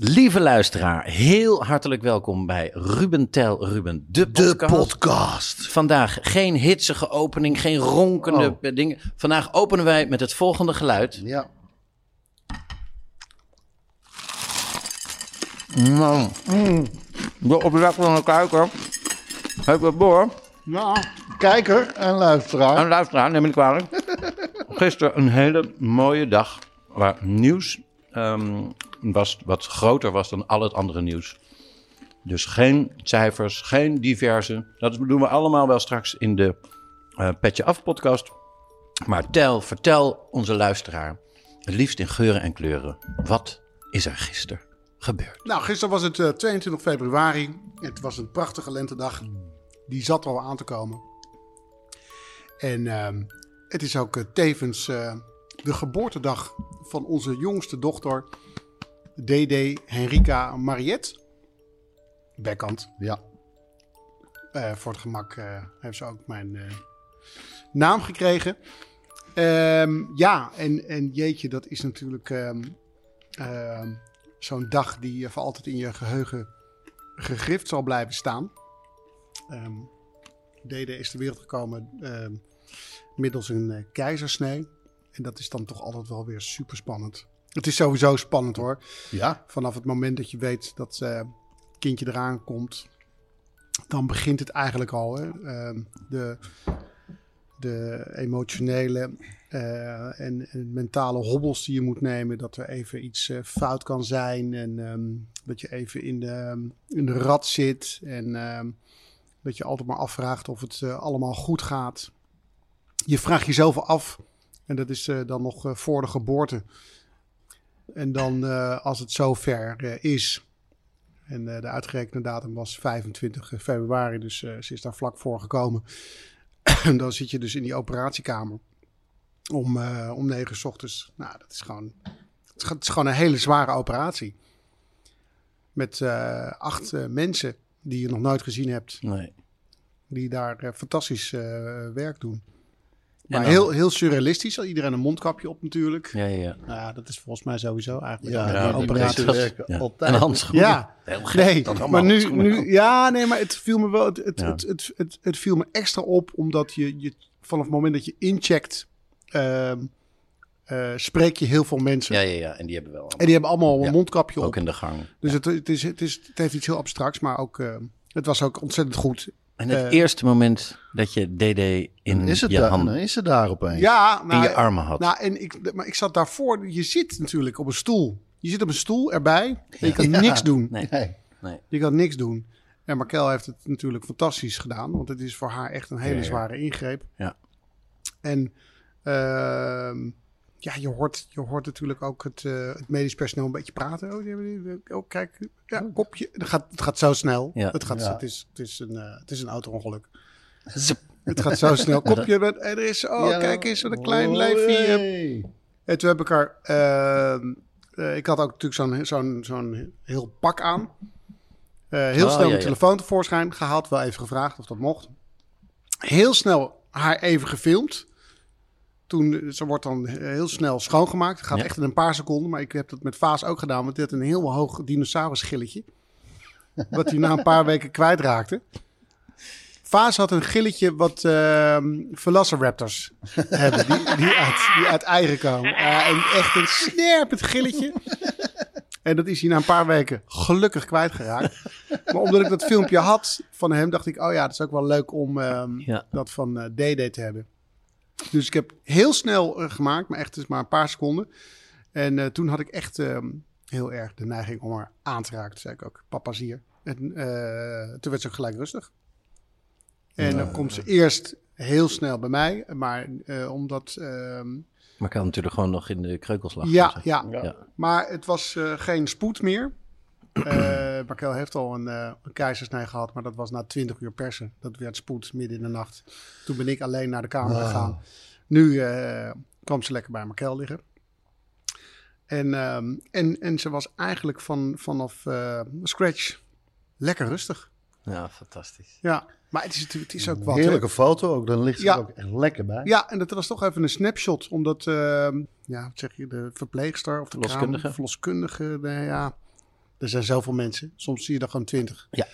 Lieve luisteraar, heel hartelijk welkom bij Ruben Tel Ruben, de podcast. podcast. Vandaag geen hitsige opening, geen ronkende Oh. dingen. Vandaag openen wij met het volgende geluid. Ja. Nou, de opdracht van de kuiker. Heb je door? Nou, kijker en luisteraar. En luisteraar, neem me niet kwalijk. Gisteren een hele mooie dag waar nieuws ehm, was wat groter was dan al het andere nieuws. Dus geen cijfers, geen diverse. Dat doen we allemaal wel straks in de eh, Petje Af podcast. Maar tel, vertel onze luisteraar, het liefst in geuren en kleuren. Wat is er gisteren gebeurd? Nou, gisteren was het eh, 22 februari. Het was een prachtige lentedag. Die zat al aan te komen. En ehm, het is ook eh, tevens eh, de geboortedag van onze jongste dochter, DD Henrika Mariette. Bekkant. Ja. Eh, voor het gemak eh, heeft ze ook mijn eh, naam gekregen. Ehm, ja, en, en jeetje, dat is natuurlijk ehm, ehm, zo'n dag die voor altijd in je geheugen gegrift zal blijven staan. Ehm Dede is ter wereld gekomen middels een keizersnee. En dat is dan toch altijd wel weer super spannend. Het is sowieso spannend hoor. Ja. Vanaf het moment dat je weet dat eh, het kindje eraan komt, dan begint het eigenlijk al. Hè? Ehm, de, de emotionele eh, en, en mentale hobbels die je moet nemen. Dat er even iets eh, fout kan zijn. En ehm, dat je even in de, in de rat zit. En ehm, dat je altijd maar afvraagt of het allemaal goed gaat. Je vraagt jezelf af. En dat is dan nog voor de geboorte. En dan eh, als het zover eh, is. En eh, de uitgerekende datum was 25 februari. Dus ze is daar vlak voor gekomen. dan zit je dus in die operatiekamer. Om, eh, om 9 uur 's ochtends. Nou, dat is gewoon. Het is, gewoon een hele zware operatie. Met acht mensen die je nog nooit gezien hebt. Nee. Die daar fantastisch werk doen. Maar dan- heel, heel surrealistisch. Iedereen een mondkapje op natuurlijk. Ja, ja, ja. Nou ja, dat is volgens mij sowieso eigenlijk. Ja, ja, die operatie. mensen werken Ja. altijd. En handschoenen. Ja, Heel gek. nee, dat allemaal maar nu, ook. nu, ja, nee, maar het viel me wel, het, het, Ja. het, het, het, het viel me extra op, omdat je, je vanaf het moment dat je incheckt, ehm, eh, spreek je heel veel mensen. Ja, ja, ja. En die hebben wel En die hebben allemaal een Ja, mondkapje ook op. in de gang. Dus het, het, is, het, is, het heeft iets heel abstracts, maar ook, eh, het was ook ontzettend goed. En het Eh, eerste moment dat je DD in is, het je handen, is het daar opeens. Ja, in nou, je armen had. Nou, en ik, maar ik zat daarvoor, je zit natuurlijk op een stoel. Je zit op een stoel erbij en je kan Ja. niks doen. nee, Nee. nee. Je kan niks doen. En Markel heeft het natuurlijk fantastisch gedaan. Want het is voor haar echt een hele Ja, ja. zware ingreep. Ja. En ehm, ja, je hoort, je hoort natuurlijk ook het, eh, het medisch personeel een beetje praten. Oh, die oh kijk, ja, kopje. Het gaat, het gaat zo snel. Ja. Het, gaat, Ja. het, is, het, is een, eh, het is een auto-ongeluk. Het gaat zo snel. Kopje, met- en er is, oh Ja. kijk eens, wat een klein lijfje. En toen heb ik haar... ehm, eh, ik had ook natuurlijk zo'n zo'n zo'n heel pak aan. Heel Oh, snel mijn telefoon tevoorschijn gehaald. Wel even gevraagd of dat mocht. Heel snel haar even gefilmd. Toen, ze wordt dan heel snel schoongemaakt. Het gaat Ja. echt in een paar seconden. Maar ik heb dat met Vaas ook gedaan. Want dit had een heel hoog dinosaurus schilletje. wat hij na een paar weken kwijtraakte. Vaas had een gilletje wat ehm Velociraptors hebben, die, die, uit, die uit eigen komen. Eh, en echt een snerpend gilletje. En dat is hij na een paar weken gelukkig kwijtgeraakt. Maar omdat ik dat filmpje had van hem, dacht ik, oh ja, dat is ook wel leuk om ehm, Ja. dat van eh DD te hebben. Dus ik heb heel snel eh, gemaakt, maar echt dus maar een paar seconden. En eh, toen had ik echt ehm, heel erg de neiging om haar aan te raken. Toen zei ik ook, papa is hier. En eh, toen werd ze ook gelijk rustig. En dan komt ze eerst heel snel bij mij. Maar eh, omdat... ehm, Maar kan natuurlijk gewoon nog in de kreukels lag. ja, ja, Ja. maar het was eh, geen spoed meer. Eh Markel heeft al een, eh, een keizersnee gehad, maar dat was na 20 uur persen. Dat werd spoed midden in de nacht. Toen ben ik alleen naar de kamer gegaan. Nu eh, kwam ze lekker bij Markel liggen. En, ehm, en, en ze was eigenlijk van, vanaf eh, scratch lekker rustig. Ja, fantastisch. Ja, maar het is, natuurlijk- het is ook wat. hè? Heerlijke foto ook. Dan ligt ze Ja. er ook echt lekker bij. Ja, en dat was toch even een snapshot, omdat, ehm, ja, wat zeg je, de verpleegster of de Verloskundige. kraam- verloskundige, nee, ja, er zijn zoveel mensen. Soms zie je er gewoon twintig. Ja.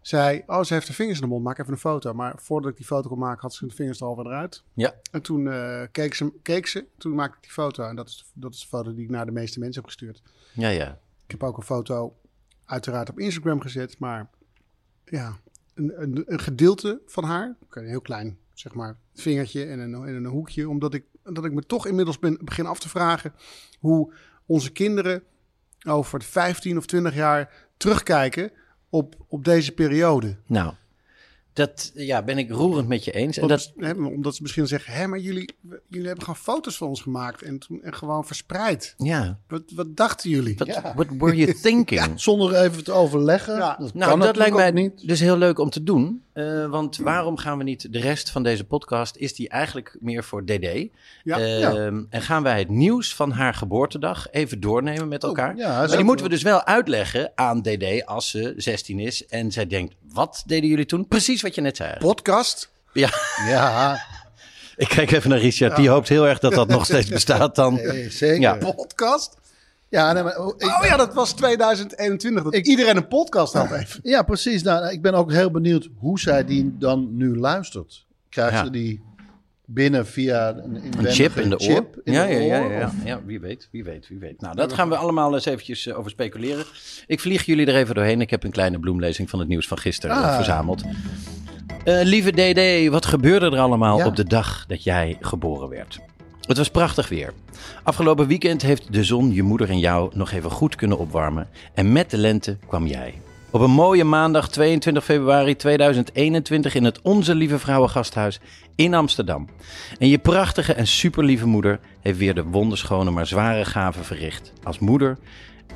Zei, oh, ze heeft haar vingers in de mond, maak even een foto. Maar voordat ik die foto kon maken, had ze hun vingers er alweer eruit. Ja. En toen eh, keek, ze, keek ze, toen maakte ik die foto. En dat is, de- dat is de foto die ik naar de meeste mensen heb gestuurd. Ja, ja. Ik heb ook een foto uiteraard op Instagram gezet, maar ja, een, een, een gedeelte van haar, een heel klein, zeg maar, vingertje en een, en een hoekje, omdat ik, dat ik me toch inmiddels ben, begin af te vragen hoe onze kinderen over 15 of 20 jaar terugkijken op, op deze periode. Nou, dat ja, ben ik roerend met je eens. En dat, hè, omdat ze misschien zeggen, hé, maar jullie, jullie hebben gewoon foto's van ons gemaakt en, toen, en gewoon verspreid. ja, Wat, wat dachten jullie? what, what were you thinking? Zonder even te overleggen. Ja. Dat Nou, kan dat lijkt mij niet. dus heel leuk om te doen. Eh, want waarom gaan we niet de rest van deze podcast, is die eigenlijk meer voor DD? Ja, Ehm, ja. En gaan wij het nieuws van haar geboortedag even doornemen met elkaar? ja, maar die moeten we dus wel uitleggen aan DD als ze 16 is. En zij denkt, wat deden jullie toen? Precies wat je net zei. Podcast? Ja, Ja, ik kijk even naar Richard. Die hoopt heel erg dat dat nog steeds bestaat dan. eh, zeker. Ja. Ja, Podcast? nee, maar, oh, ik- Oh ja, dat was 2021. Dat iedereen een podcast had even. ja, precies. Nou, ik ben ook heel benieuwd hoe zij die dan nu luistert. Krijgt Ja. ze die binnen via een, chip in de oor. chip in ja, de ja, ja, oor? ja, ja. Wie weet, wie weet, wie weet. Nou, dat gaan we allemaal eens eventjes eh, over speculeren. Ik vlieg jullie er even doorheen. Ik heb een kleine bloemlezing van het nieuws van gisteren eh, Ah. verzameld. Eh, lieve DD, wat gebeurde er allemaal Ja. op de dag dat jij geboren werd? Het was prachtig weer. Afgelopen weekend heeft de zon je moeder en jou nog even goed kunnen opwarmen. En met de lente kwam jij. Op een mooie maandag 22 februari 2021 in het Onze Lieve Vrouwen Gasthuis in Amsterdam. En je prachtige en superlieve moeder heeft weer de wonderschone maar zware gave verricht als moeder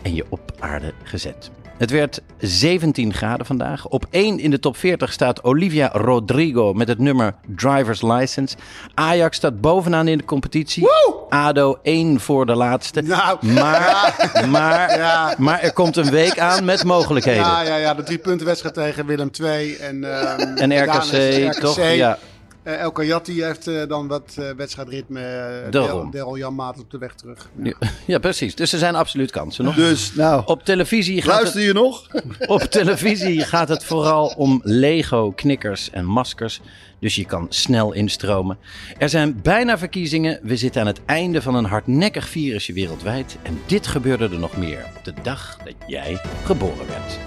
en je op aarde gezet. Het werd 17 graden vandaag. Op 1 in de top 40 staat Olivia Rodrigo met het nummer Driver's License. Ajax staat bovenaan in de competitie. ADO 1 voor de laatste. Nou. Maar, maar, maar er komt een week aan met mogelijkheden. Ja, ja, ja, de drie punten wedstrijd tegen Willem II. En, ehm, En RKC, is het toch? Ja. Eh, El Kayati heeft eh, dan wat eh, wedstrijdritme. Uh, Daarom. Daryl Janmaat op de weg terug. Ja, ja, precies. Dus er zijn absoluut kansen nog. Dus, nou, Op televisie, gaat luister je nog? op televisie gaat het vooral om Lego, knikkers en maskers. Dus je kan snel instromen. Er zijn bijna verkiezingen. We zitten aan het einde van een hardnekkig virusje wereldwijd. En dit gebeurde er nog meer op de dag dat jij geboren werd.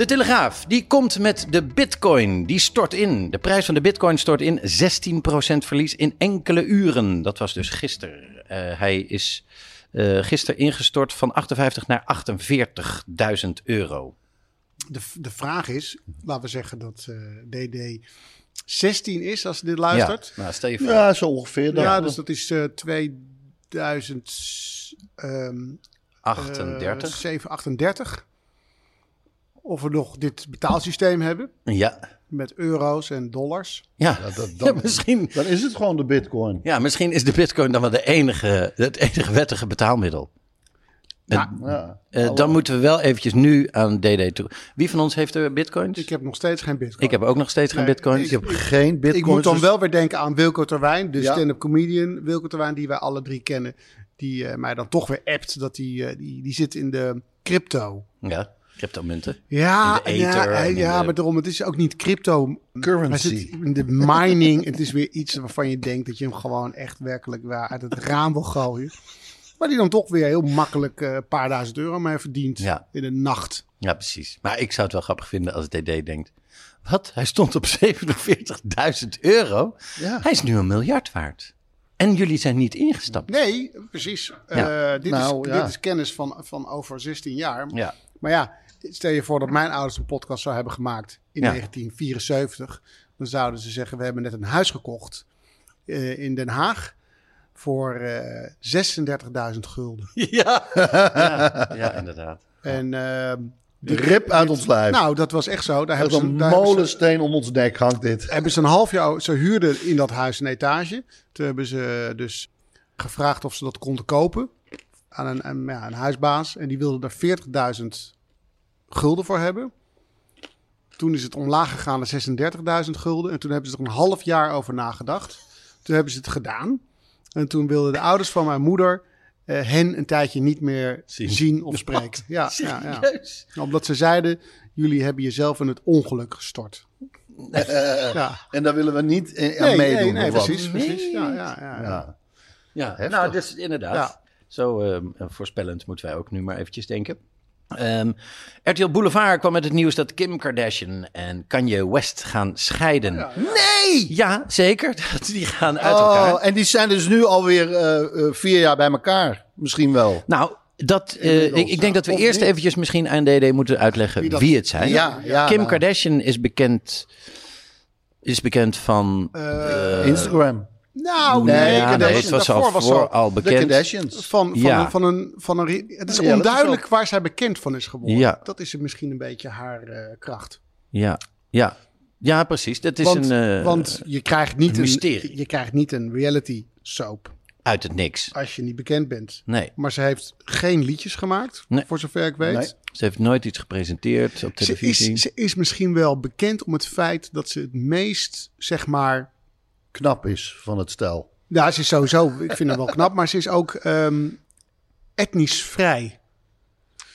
De Telegraaf, die komt met de bitcoin. Die stort in. De prijs van de bitcoin stort in. 16% verlies in enkele uren. Dat was dus gisteren. Eh, hij is eh gisteren ingestort van 58 naar 48.000 euro. De, de vraag is, laten we zeggen dat eh, DD 16 is als je dit luistert. Ja, nou, stel je voor. Ja, zo ongeveer. Ja, dus dat is eh 2000. ehm, 38. eh, 738. Of we nog dit betaalsysteem hebben ja. met euro's en dollars. Ja. dat- ja, misschien, Dan is het gewoon de bitcoin. ja, misschien is de bitcoin dan wel de enige, het enige wettige betaalmiddel. Ja, Ja. Eh, dan moeten we wel eventjes nu aan DD toe. Wie van ons heeft er bitcoins? ik heb nog steeds geen bitcoin. Ik heb ook nog steeds geen Nee, bitcoins. Ik heb geen bitcoin. Ik moet dan dus- wel weer denken aan Wilco Terwijn, de Ja. stand-up comedian Wilco Terwijn, die wij alle drie kennen. die eh, mij dan toch weer appt dat die, eh, die, die zit in de crypto. Ja, cryptomunten. Ja, In de ether ja, en in ja de- maar daarom, het is ook niet crypto. Currency. De mining. het is weer iets waarvan je denkt dat je hem gewoon echt werkelijk waar uit het raam wil gooien. Maar die dan toch weer heel makkelijk eh, een paar duizend euro mee verdient Ja. in een nacht. Ja, precies. Maar ik zou het wel grappig vinden als DD denkt... Wat? Hij stond op 47.000 euro? Ja. Hij is nu een miljard waard. En jullie zijn niet ingestapt. Nee, precies. Ja. Eh, dit, Nou, is, ja. dit is kennis van, van over 16 jaar. Ja. Maar ja, stel je voor dat mijn ouders een podcast zou hebben gemaakt in Ja. 1974. Dan zouden ze zeggen, we hebben net een huis gekocht eh, in Den Haag voor eh 36.000 gulden. Ja, ja, ja inderdaad. En ehm, De rip uit ons lijf. nou, dat was echt zo. Daar Met hebben een ze, daar ze, molensteen om ons nek hangt dit. hebben ze een half jaar... Ze huurden in dat huis een etage. Toen hebben ze dus gevraagd of ze dat konden kopen. Aan een, een, ja, een huisbaas. En die wilde er 40.000 gulden voor hebben. Toen is het omlaag gegaan naar 36.000 gulden. En toen hebben ze er een half jaar over nagedacht. Toen hebben ze het gedaan. En toen wilden de ouders van mijn moeder eh, hen een tijdje niet meer Zien. zien, of spreken. Ja, ja, ja. Omdat ze zeiden, jullie hebben jezelf in het ongeluk gestort. ja. En daar willen we niet in, aan Nee, meedoen. nee, nee, precies, precies. Ja, ja, ja, ja. Ja. Ja, Heftig. nou, dus inderdaad. Ja. Zo ehm, voorspellend moeten wij ook nu maar eventjes denken. Ehm, RTL Boulevard kwam met het nieuws dat Kim Kardashian en Kanye West gaan scheiden. Nee! Ja, zeker. Die gaan uit elkaar. Oh, en die zijn dus nu alweer eh, vier jaar bij elkaar. Misschien wel. Nou, dat, eh, ik, ik denk dat we Of eerst niet? eventjes misschien aan DD moeten uitleggen wie, dat- het zijn. Ja, ja, Kim nou. Kardashian is bekend, is bekend van... Instagram. Nou, Nee, nee, ja, Kardashian, nee, het was al voor al bekend. Van, van, Ja. een, van een... Van een re- het is Ja, dat is onduidelijk ook- waar zij bekend van is geworden. Ja. Dat is misschien een beetje haar eh, kracht. Ja, ja. ja, precies. Dat is Want, een, eh, want je, krijgt niet een je krijgt niet een reality soap uit het niks. als je niet bekend bent. Nee, Maar ze heeft geen liedjes gemaakt, Nee. voor zover ik weet. Nee. ze heeft nooit iets gepresenteerd op Ze televisie. is, ze is misschien wel bekend om het feit dat ze het meest, zeg maar... Knap is van het stel. Ja, ze is sowieso, ik vind haar wel knap, maar ze is ook ehm, etnisch vrij.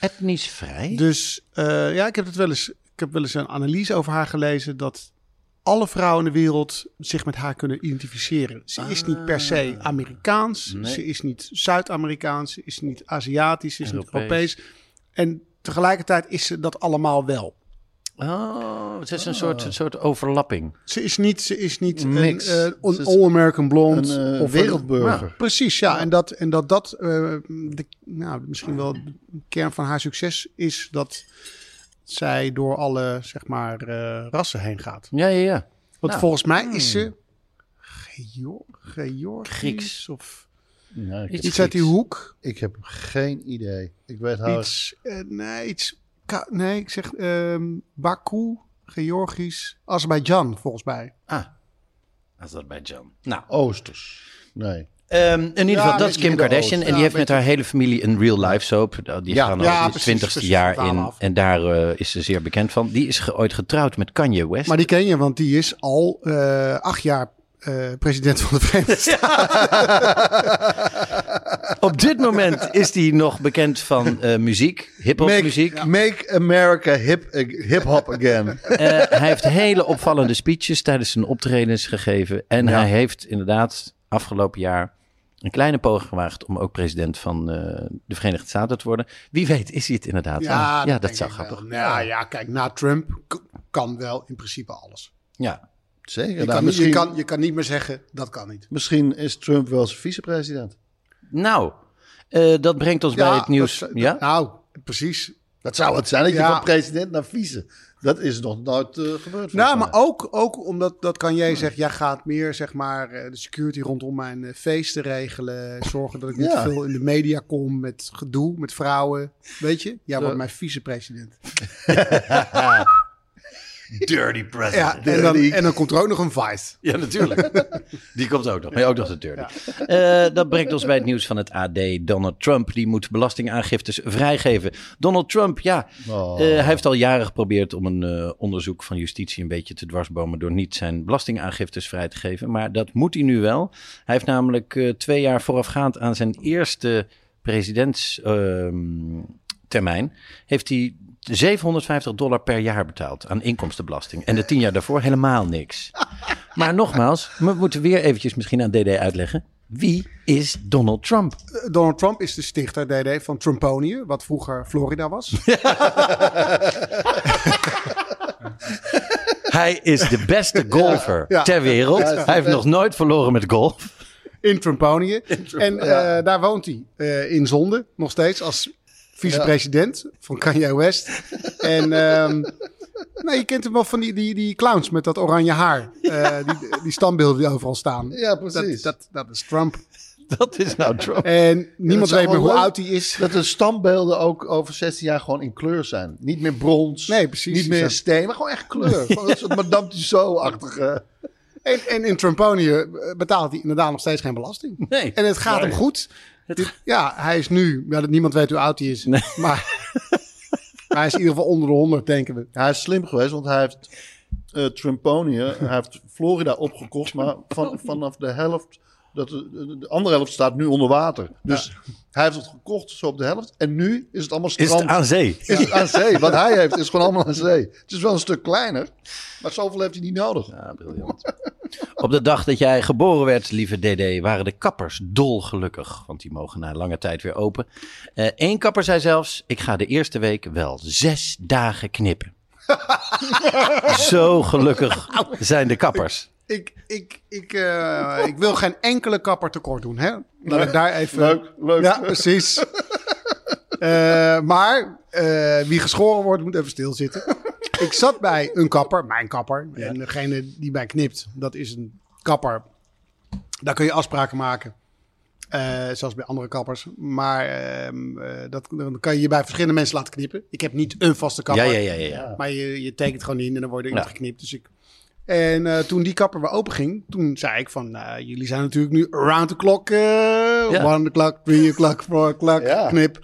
Etnisch vrij? Dus eh, ja, ik heb het wel eens, ik heb wel eens een analyse over haar gelezen dat alle vrouwen in de wereld zich met haar kunnen identificeren. Ze is niet per se Amerikaans, Nee. ze is niet Zuid-Amerikaans, ze is niet Aziatisch, ze is niet Europees. Europees. En tegelijkertijd is ze dat allemaal wel. Oh, het is een soort, een soort overlapping. Ze is niet, ze is niet Een een, mix. eh, een all-American blonde. een, eh, of wereldburger. Ja, precies, ja. En dat, en dat, dat eh, de, nou, misschien wel de kern van haar succes is dat zij door alle, zeg maar, eh, rassen heen gaat. Ja, ja, ja. Want Nou. volgens mij is ze Geor Georgisch Grieks. of Ja, ik, Iets uit die hoek. ik heb geen idee. Ik weet haar. Iets, nee, iets, ka- nee, ik zeg ehm Baku, Georgisch, Azerbeidzjan volgens mij. Ah, Azerbeidzjan. Nou, Oosters. Nee. Ehm, in ieder Ja, geval, dat is Kim. Kardashian. En Ja, die heeft met haar hele familie een real life soap. Die Ja. gaan Ja, al het twintigste jaar in. af. En daar eh, is ze zeer bekend van. Die is ge- ooit getrouwd met Kanye West. Maar die ken je, want die is al eh, acht jaar eh, president van de Verenigde Staten. Op dit moment is die nog bekend van eh, muziek, hip-hop Make, muziek. make America hip, hip hop again. Eh, hij heeft hele opvallende speeches tijdens zijn optredens gegeven. En Ja. hij heeft inderdaad afgelopen jaar een kleine poging gewaagd om ook president van eh, de Verenigde Staten te worden. Wie weet is hij het inderdaad. ja, dat, denk zou grappig. wel. Ja, ja, kijk, na Trump kan wel in principe alles. Ja. Zeker. Je, Nou, kan, niet- misschien, je, kan, je kan niet meer zeggen, dat kan niet. misschien is Trump wel zijn vicepresident. Nou, eh, dat brengt ons bij het nieuws. dat- ja? Nou, precies. Dat zou het zijn, dat je Ja. van president naar vice. Dat is nog nooit eh, gebeurd. Nou, mij. maar ook, ook omdat dat kan jij zeggen, jij gaat meer zeg maar eh, de security rondom mijn feesten regelen, zorgen dat ik niet Ja. veel in de media kom met gedoe, met vrouwen, weet je? Jij wordt mijn vicepresident. Dirty Ja, president. en, dan, en dan komt er ook nog een vice. Ja, natuurlijk. Die komt ook nog. Maar ook nog de dirty. Eh, dat brengt ons bij het nieuws van het AD. Donald Trump die moet belastingaangiftes vrijgeven. Donald Trump, ja, Oh. eh, hij heeft al jaren geprobeerd om een eh, onderzoek van justitie een beetje te dwarsbomen door niet zijn belastingaangiftes vrij te geven. Maar dat moet hij nu wel. Hij heeft namelijk eh, twee jaar voorafgaand aan zijn eerste presidentstermijn, heeft hij 750 dollar per jaar betaald aan inkomstenbelasting. En de tien jaar daarvoor helemaal niks. Maar nogmaals, we moeten weer eventjes misschien aan DD uitleggen. Wie is Donald Trump? Eh, Donald Trump is de stichter DD van Trumponië, wat vroeger Florida was. Hij is de beste golfer Ja. ter wereld. Ja, hij heeft nog nooit verloren met golf. in Trumponië. En eh, daar woont hij eh, in Zonde, nog steeds, als vicepresident van Kanye West. En ehm, nou, je kent hem wel van die, die, die clowns met dat oranje haar. Eh, die, die standbeelden die overal staan. Ja, precies. Dat, dat, dat is Trump. Dat is nou Trump. En niemand weet meer hoe leuk- oud hij is. Dat de standbeelden ook over 16 jaar gewoon in kleur zijn. Niet meer brons. Nee, precies. Niet meer steen, maar gewoon echt kleur. Gewoon een soort Madame Tussauds-achtige... En, en in Trumponië eh, betaalt hij inderdaad nog steeds geen belasting. Nee. En het gaat hem goed. Dit- ja, hij is nu, ja, dat niemand weet hoe oud hij is. Maar, maar hij is in ieder geval onder de 100, denken we. Hij is slim geweest, want hij heeft eh Trumponië, hij heeft Florida opgekocht, maar van, vanaf de helft, dat de, de- de andere helft staat nu onder water. Dus hij heeft het gekocht zo op de helft en nu is het allemaal Is strand. het aan zee? Is het aan zee. Wat hij heeft is gewoon allemaal aan zee. Het is wel een stuk kleiner, maar zoveel heeft hij niet nodig. Ja, briljant. Op de dag dat jij geboren werd, lieve DD, waren de kappers dolgelukkig. Want die mogen na lange tijd weer open. Eén kapper zei zelfs, ik ga de eerste week wel zes dagen knippen. Zo gelukkig zijn de kappers. Ik, ik, ik, eh, ik wil geen enkele kapper tekort doen. Hè? Laat ik daar even... Leuk, leuk. Ja, precies. Eh, maar eh, wie geschoren wordt, moet even stilzitten. Ik zat bij een kapper, mijn kapper. En degene die mij knipt, dat is een kapper. Daar kun je afspraken maken. Eh, zoals bij andere kappers. Maar ehm, eh, dat, dan kan je je bij verschillende mensen laten knippen. Ik heb niet een vaste kapper. ja, ja, ja. ja. Maar je, je tekent gewoon in en dan word je Ja. geknipt. Dus ik... En eh, toen die kapper weer open ging, toen zei ik van... nou, jullie zijn natuurlijk nu around the clock. eh Ja. One o'clock, three o'clock, four o'clock, Ja. knip.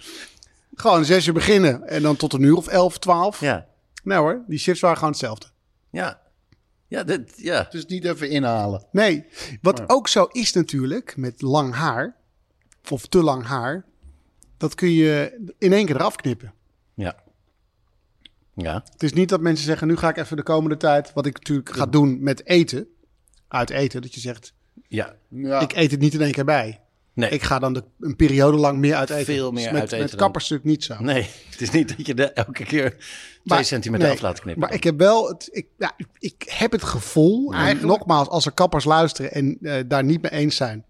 Gewoon zes uur beginnen. En dan tot een uur of elf, twaalf. Ja, Nee hoor, die shifts waren gewoon hetzelfde. ja. Ja, dit, ja. Dus niet even inhalen. Nee, wat ook zo is natuurlijk met lang haar... of te lang haar... dat kun je in één keer eraf knippen. Ja. Ja. Het is niet dat mensen zeggen, nu ga ik even de komende tijd, wat ik natuurlijk ga doen met eten, uit eten, dat je zegt, Ja. Ja. ik eet het niet in één keer bij. Nee. Ik ga dan de, een periode lang meer uit eten. Veel meer met, uit eten Met dan- kappers natuurlijk niet zo. Nee, het is niet dat je er elke keer twee Maar- centimeter nee, af laat knippen. Maar ik heb wel, het, ik, ja, ik heb het gevoel, eigenlijk, nogmaals, als er kappers luisteren en eh, daar niet mee eens zijn,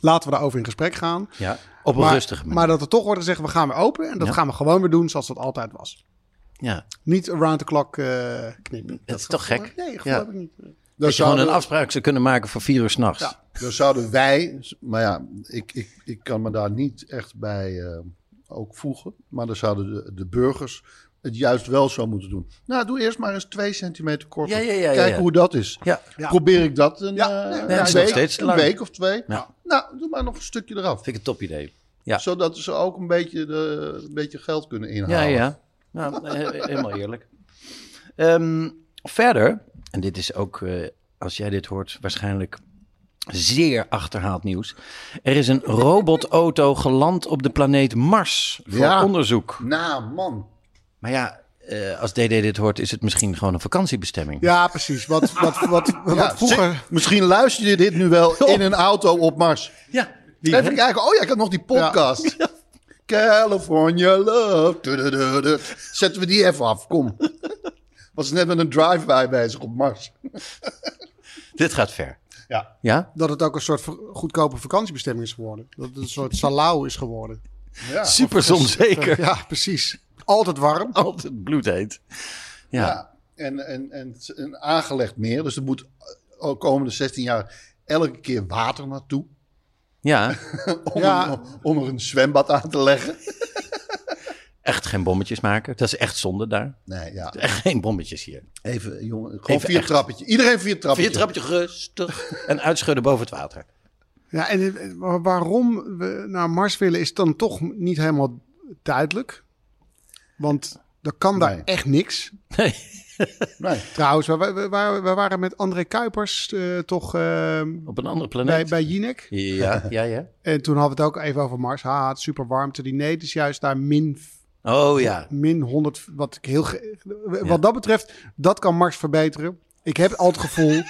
laten we daarover in gesprek gaan. ja, op een maar, rustige manier. maar dat er toch wordt gezegd, we gaan weer open en dat Ja. gaan we gewoon weer doen zoals dat altijd was. ja. Niet around the clock eh, knippen. Dat is toch gek? Nee, Ja. geloof ik niet. Dan Dat je gewoon een afspraak zou kunnen maken voor vier uur s'nachts. Ja. Dan zouden wij, maar ja, ik, ik, ik kan me daar niet echt bij eh, ook voegen. Maar dan zouden de, de burgers het juist wel zo moeten doen. Nou, doe eerst maar eens twee centimeter korter. Ja, ja, ja, ja, Kijk ja. hoe dat is. Ja. Ja. Probeer ik dat een, Ja, eh, nee, een week, een week of twee. Ja. Nou, doe maar nog een stukje eraf. Vind ik een top idee. Ja. Zodat ze ook een beetje, de, een beetje geld kunnen Ja, inhalen. ja. Nou, he- helemaal eerlijk. Ehm, verder, en dit is ook, eh, als jij dit hoort, waarschijnlijk zeer achterhaald nieuws. Er is een robotauto geland op de planeet Mars voor Ja. onderzoek. Nou, man. Maar ja, eh, als DD dit hoort, is het misschien gewoon een vakantiebestemming. Ja, precies. Wat, wat, wat, wat, vroeger... misschien luister je dit nu wel in een auto op Mars. Ja, wie Even kijken. Oh ja, ik had nog die podcast. California Love. Zetten we die even af. Kom. Was net met een drive-by bezig op Mars. Dit gaat ver. Ja. Ja? Dat het ook een soort goedkope vakantiebestemming is geworden. Dat het een soort salau is geworden. ja. Super zonzeker. Ja, precies. Altijd warm. Altijd bloedheet. Ja. Ja. En, en, en het is een aangelegd meer. Dus er moet ook komende 16 jaar elke keer water naartoe. ja. Om, Ja. een- om er een zwembad aan te leggen. Echt geen bommetjes maken. Dat is echt zonde daar. Nee, ja. Echt geen bommetjes hier. Even, jongen. Gewoon Even vier echt. trappetje. Iedereen vier trappetje. Vier trapje rustig en uitschudden boven het water. Ja, en eh, wa- waarom we naar Mars willen is dan toch niet helemaal duidelijk. Want er kan daar Nee. echt niks. Nee. Nee. Trouwens, we, we, we- we waren met André Kuipers eh, toch eh, Op een andere bij, planeet. bij Jinek. Ja, ja, ja. En toen hadden we het ook even over Mars. Ha, het super warmte. Die nee, het is juist daar min, Oh ja. min 100. Wat ik heel. ge- Wat dat betreft, dat kan Mars verbeteren. Ik heb al het gevoel.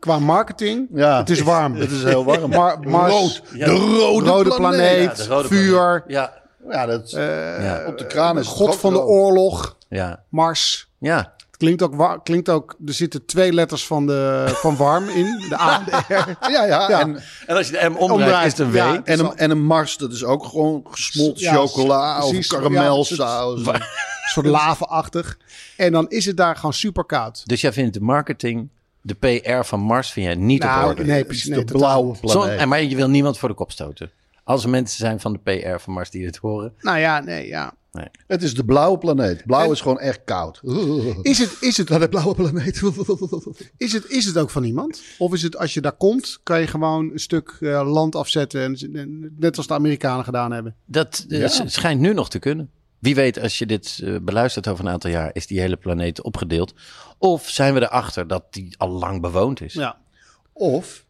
qua marketing. Ja. Het is warm. Het is heel warm. Mar- Mars, Rood. Ja. De rode, rode planeet. planeet, Ja, de rode vuur, planeet. Ja, Ja, dat, eh, ja, op de kraan is het god ook van de rood. oorlog, ja. Mars. Ja, klinkt ook, klinkt ook, er zitten twee letters van, de, van warm in, de A en de R. Ja, ja. Ja. En, en als je de M omdraait, Omdraait, is het een W. ja. en, een, en een Mars, dat is ook gewoon gesmolten Ja, chocola precies. of karamelsaus. Een soort lava-achtig. En dan is het daar gewoon super koud. Dus jij vindt de marketing, de PR van Mars, vind jij niet op Nou, orde? nee, precies. Nee, de blauwe Zon- planeet. en maar je wil niemand voor de kop stoten. Als er mensen zijn van de PR van Mars die het horen. Nou ja, nee, ja. Het is de blauwe planeet. Blauw is gewoon echt koud. Is het, is het, de blauwe planeet. is het, is het ook van iemand? Of is het, als je daar komt, kan je gewoon een stuk eh, land afzetten. En, en- net als de Amerikanen gedaan hebben. Dat eh, Ja. schijnt nu nog te kunnen. Wie weet, als je dit eh, beluistert over een aantal jaar, is die hele planeet opgedeeld. Of zijn we erachter dat die al lang bewoond is? Ja. Of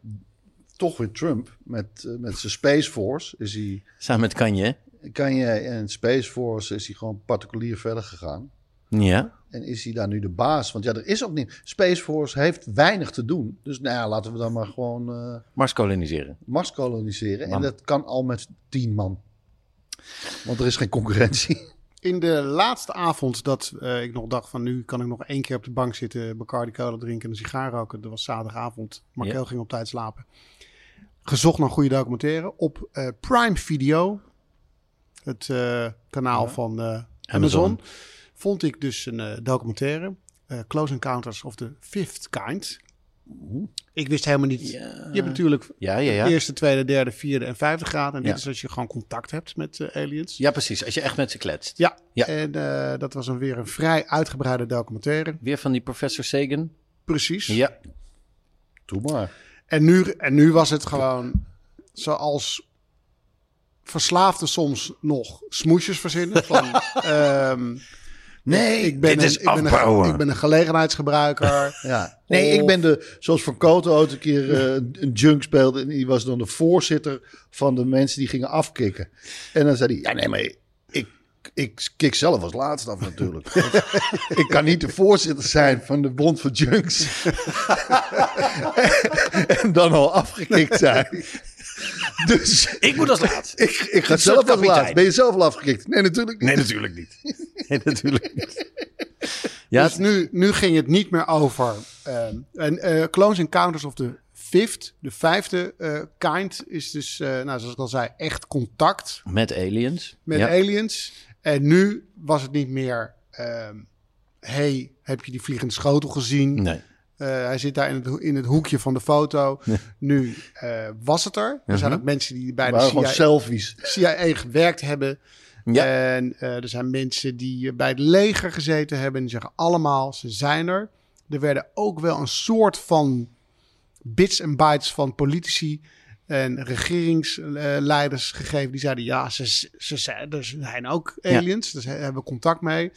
toch weer Trump met, eh, met zijn Space Force. Is hij, Samen met Kanye. kan je en Space Force is hij gewoon particulier verder gegaan. Ja. En is hij daar nu de baas? Want ja, er is ook niet. Space Force heeft weinig te doen. Dus nou ja, laten we dan maar gewoon eh, Mars koloniseren. Mars koloniseren. Man. En dat kan al met tien man. Want er is geen concurrentie. In de laatste avond dat eh, ik nog dacht van nu kan ik nog één keer op de bank zitten, Bacardi Cola drinken en een sigaar roken. Dat was zaterdagavond. Markel Ja. ging op tijd slapen. Gezocht naar goede documentaire op eh, Prime Video. Het eh, kanaal van eh, Amazon. Amazon. Vond ik dus een documentaire. Close Encounters of the Fifth Kind. Ik wist helemaal niet. Je hebt natuurlijk Ja, ja, ja. eerste, tweede, derde, vierde en vijfde graad. En dit is als je gewoon contact hebt met aliens. Ja, precies. Als je echt met ze kletst. Ja, Ja. en dat was een weer een vrij uitgebreide documentaire. Weer van die professor Sagan. Precies. Ja. Doe maar. En, nu, en nu was het gewoon zoals verslaafden soms nog smoesjes verzinnen. Van, ehm, Nee, ik ben, dit een, is ik, ben een, ik ben een gelegenheidsgebruiker. Ja. Nee, Of- ik ben de, zoals Van Koten ooit een keer eh, een junk speelde. En die was dan de voorzitter van de mensen die gingen afkicken. En dan zei hij, ja nee, maar ik, ik kik zelf als laatste af natuurlijk. Ik kan niet de voorzitter zijn van de Bond voor Junks. en dan al afgekikt zijn. Dus Ik moet als laat. ik, ik ga zelf als laatste. kapitein. Ben je zelf al afgekikt? Nee, natuurlijk niet. Nee, natuurlijk niet. Nee, natuurlijk niet. Ja, Dus nu, nu ging het niet meer over. ehm, en eh Close Encounters of the Fifth, de vijfde eh, kind, is dus, eh, nou, zoals ik al zei, echt contact met aliens. met ja. aliens. En nu was het niet meer. ehm hey, heb je die vliegende schotel gezien? Nee. Eh, hij zit daar in het, in het hoekje van de foto. Nu eh, was het er. Er zijn ook mensen die bij de CIA, selfies. CIA gewerkt hebben. Ja. En eh, er zijn mensen die bij het leger gezeten hebben. En die zeggen allemaal, ze zijn er. Er werden ook wel een soort van bits en bytes van politici en regeringsleiders gegeven. Die zeiden, ja, ze, ze zijn, er zijn ook aliens. Dus hebben we contact mee.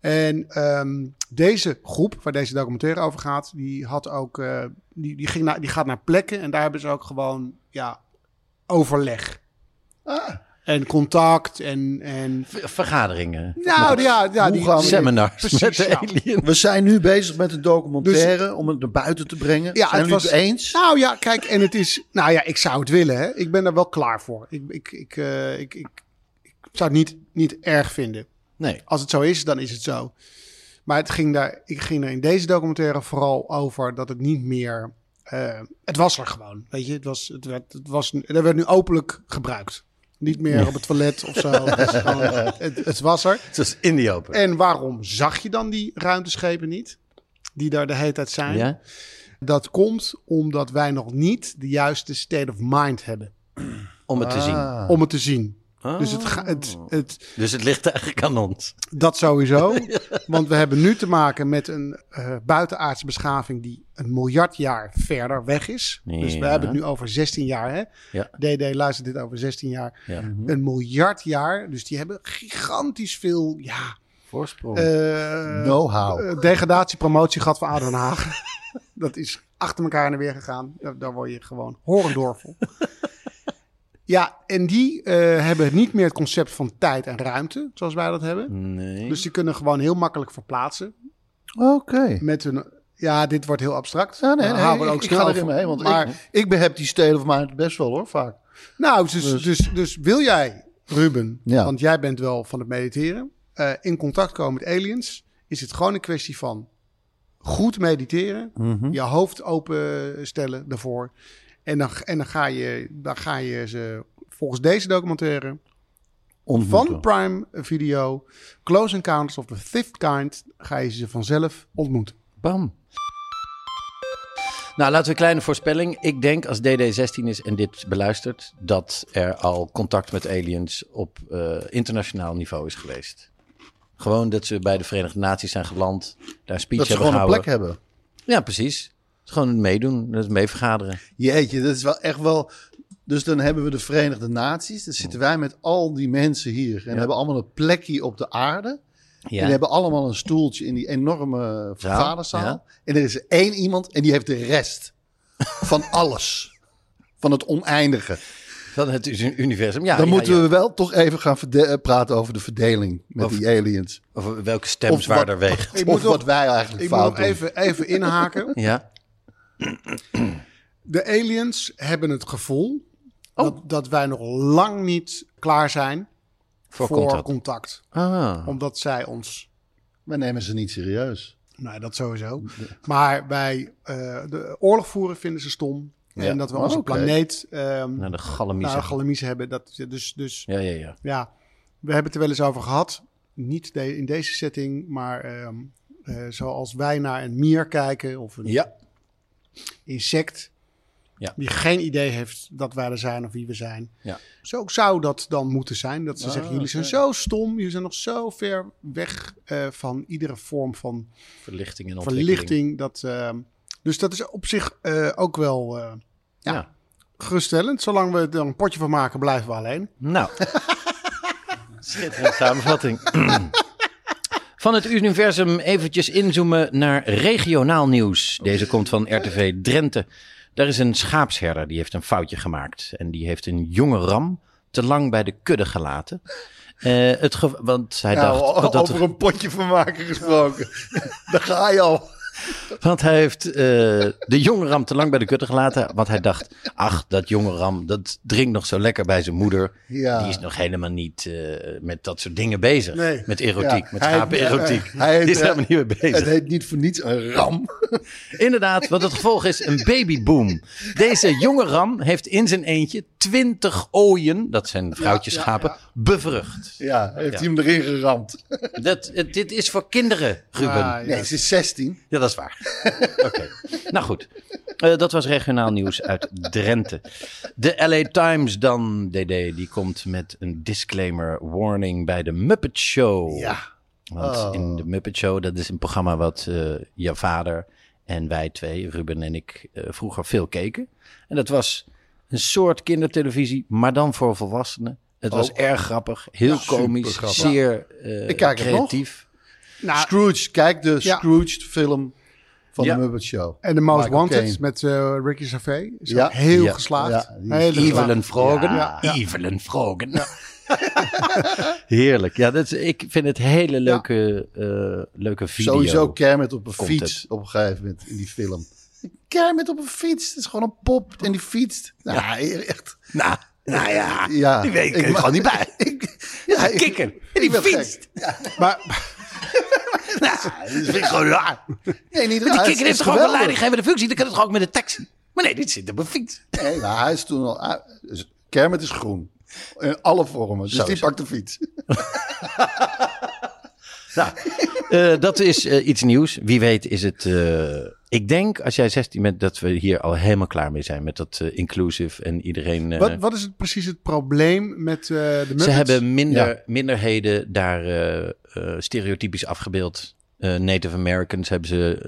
En ehm, deze groep, waar deze documentaire over gaat, die had ook, eh, die, die, ging naar, die gaat naar plekken en daar hebben ze ook gewoon, ja, overleg. Ah, En contact en, en Vergaderingen. nou ja, ja die, gaan we- Seminars Precies, met de ja. alien. we zijn nu bezig met een documentaire om het naar buiten te brengen. Ja, zijn het jullie was- het eens? Nou ja, kijk, en het is, nou ja, ik zou het willen, hè. Ik ben er wel klaar voor. Ik, ik, ik, eh, ik, ik, ik zou het niet, niet erg vinden. Nee. Als het zo is, dan is het zo. Maar het ging daar, ik ging er in deze documentaire vooral over dat het niet meer, eh, het was er gewoon, weet je. Het was, het werd, het was, er werd nu openlijk gebruikt. Niet meer op het toilet of zo. Het, is gewoon- het, het was er. Het was in die open. En waarom zag je dan die ruimteschepen niet? Die daar de hele tijd zijn. Ja? Dat komt omdat wij nog niet de juiste state of mind hebben Om het te zien. Om het te zien. Dus, het, ga- het, het, Dus het ligt eigenlijk aan ons. dat sowieso. Want we hebben nu te maken met een eh, buitenaardse beschaving die een miljard jaar verder weg is. Dus we hebben het nu over 16 jaar. Hè? Ja. DD luistert dit over 16 jaar. Ja. Een miljard jaar. Dus die hebben gigantisch veel ja, Voorsprong. eh, Know-how. eh, degradatie, promotie gehad van Aden Haag. dat is achter elkaar en weer gegaan. Daar, daar word je gewoon horendorvel. ja, en die eh, hebben niet meer het concept van tijd en ruimte, zoals wij dat hebben. nee. Dus die kunnen gewoon heel makkelijk verplaatsen. Oké. Met hun, ja, dit wordt heel abstract. Ja, nee, Dan nee, houden we ik, ook ik snel mee. Want maar, ik, ik beheb die steden van mij best wel hoor, vaak. nou, dus, dus, dus, wil jij, Ruben, Ja. want jij bent wel van het mediteren, eh, in contact komen met aliens, is het gewoon een kwestie van goed mediteren, Mhm. je hoofd openstellen daarvoor. En dan, en dan, ga je, dan ga je ze volgens deze documentaire van Prime Video, Close Encounters of the Fifth Kind, ga je ze vanzelf ontmoeten. Bam. Nou, laten we een kleine voorspelling. Ik denk als DD16 is en dit beluistert, dat er al contact met aliens op eh, internationaal niveau is geweest. Gewoon dat ze bij de Verenigde Naties zijn geland, daar een speech Dat ze hebben gewoon een plek hebben. Ja, precies. Gewoon meedoen, dat is meevergaderen. Jeetje, dat is wel echt wel... Dus dan hebben we de Verenigde Naties. Dan zitten wij met al die mensen hier. En hebben allemaal een plekje op de aarde. Ja. En hebben allemaal een stoeltje in die enorme vergaderzaal. ja. En er is één iemand en die heeft de rest van alles. Van het oneindige. Van het universum. Ja, Dan ja, moeten we wel toch even gaan eh, praten over de verdeling met die aliens. Over welke stem Of zwaarder wat- weegt. Ik of moet wat nog- wij eigenlijk Ik moet fout nog even, even inhaken. Ja, De aliens hebben het gevoel Oh. dat, dat wij nog lang niet klaar zijn voor, voor, contact. contact. Ah. Omdat zij ons, Wij nemen ze niet serieus. nou dat sowieso, maar wij eh, de oorlog voeren vinden ze stom. Ja. En dat we Oh, onze planeet ehm Naar de galamies. naar Galamies hebben. Dat, dus, dus Ja, ja, ja. ja, we hebben het er wel eens over gehad. Niet de- in deze setting, maar ehm, eh, zoals wij naar een mier kijken of een Ja. Insect. Ja. Die geen idee heeft dat wij er zijn of wie we zijn. Ja. Zo zou dat dan moeten zijn. Dat ze Ah, zeggen, jullie zijn zo stom. Jullie zijn nog zo ver weg eh, van iedere vorm van Verlichting en ontwikkeling. verlichting. Dat, ehm, dus dat is op zich eh, ook wel eh, ja, Ja. geruststellend. Zolang we er een potje van maken, blijven we alleen. Nou, schitterende samenvatting. Van het universum eventjes inzoomen naar regionaal nieuws. Deze komt van RTV Drenthe. Daar is een schaapsherder die heeft een foutje gemaakt. En die heeft een jonge ram te lang bij de kudde gelaten. Eh, het want hij Ja, dacht... o- dat over een potje van maken gesproken. Daar ga je al. Want hij heeft eh, de jonge ram te lang bij de kutte gelaten. Want hij dacht, ach, dat jonge ram, dat drinkt nog zo lekker bij zijn moeder. Ja. Die is nog helemaal niet eh, met dat soort dingen bezig. Nee. Met erotiek, Ja, met hij- schapenerotiek. hij- hij- Die is helemaal niet mee bezig. Het heet niet voor niets een ram. Inderdaad, want het gevolg is een babyboom. Deze jonge ram heeft in zijn eentje twintig ooien, dat zijn vrouwtjesschapen, bevrucht. Ja, heeft hij hem erin geramd. Dat, dit is voor kinderen, Ruben. Ah. Nee, ze is 16. Ja, dat is waar. Oké. Nou goed. Eh, dat was regionaal nieuws uit Drenthe. De LA Times dan, DD, die komt met een disclaimer warning bij de Muppet Show. Ja. Want Oh. in de Muppet Show, dat is een programma wat eh jouw vader en wij twee, Ruben en ik, eh, vroeger veel keken. En dat was een soort kindertelevisie, maar dan voor volwassenen. Het was erg grappig, heel komisch, zeer creatief. Nou, Scrooge, kijk de Ja. Scrooge film van Ja. de Muppet Show. en de Most Michael Wanted met eh, Ricky Gervais. Is Ja. heel Ja. geslaagd. Ja. Evelen Vrogen. Ja, ja. Evelen Vrogen. Heerlijk. Ja, dat is, ik vind het hele leuke, eh, leuke video. Sowieso Kermit op een Content. fiets op een gegeven moment in die film. Kermit op een fiets, het is gewoon een pop en die fietst. Nou, echt. Nou, nou ja, Ja, die weet ik, ik- gewoon niet bij. Ik, ja, ik- Kikker. En die fietst. Maar, Nou, dat vind ik gewoon raar. Nee, niet Die raar, het kikker heeft toch ook een leidinggevende functie? Dan kan het toch ook met een taxi? Maar nee, dit zit op een fiets. Nee, nou, hij is toen al... dus Kermit is groen. In alle vormen. Dus Zo die pakt de fiets. Nou, eh, dat is eh, iets nieuws. Wie weet is het eh, Ik denk als jij 16 bent dat we hier al helemaal klaar mee zijn met dat eh, inclusive en iedereen. eh, Wat, wat is het, precies het probleem met eh, de Muppets? ze hebben minder, Ja. minderheden daar eh, eh, stereotypisch afgebeeld. Eh, Native Americans hebben ze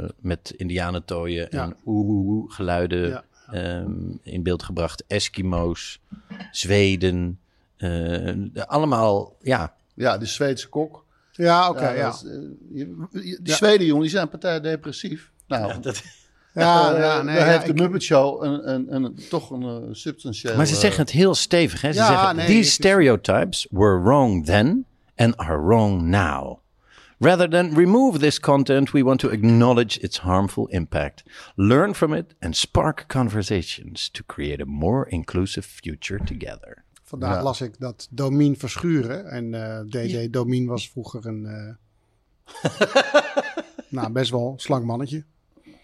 eh, met indianentooien Ja. en oeh, geluiden Ja. ehm, in beeld gebracht. Eskimo's, Zweden, eh, de- allemaal, ja. Ja, de Zweedse kok. Ja, oké, ja. dat is, je- je- die Zweden, jongen, die zijn partij depressief. Nou, dat, Ja, ja, nee, daar ja, heeft de ik- Muppet Show een, een, een, toch een eh, substantieel... maar ze zeggen het heel stevig. Hè? Ze Ja, zeggen, nee, these stereotypes were wrong then and are wrong now. Rather than remove this content, we want to acknowledge its harmful impact, learn from it, and spark conversations to create a more inclusive future together. Vandaag Ja. las ik dat Domien Verschuren, en eh DD Domien was vroeger een, eh, nou best wel slank mannetje.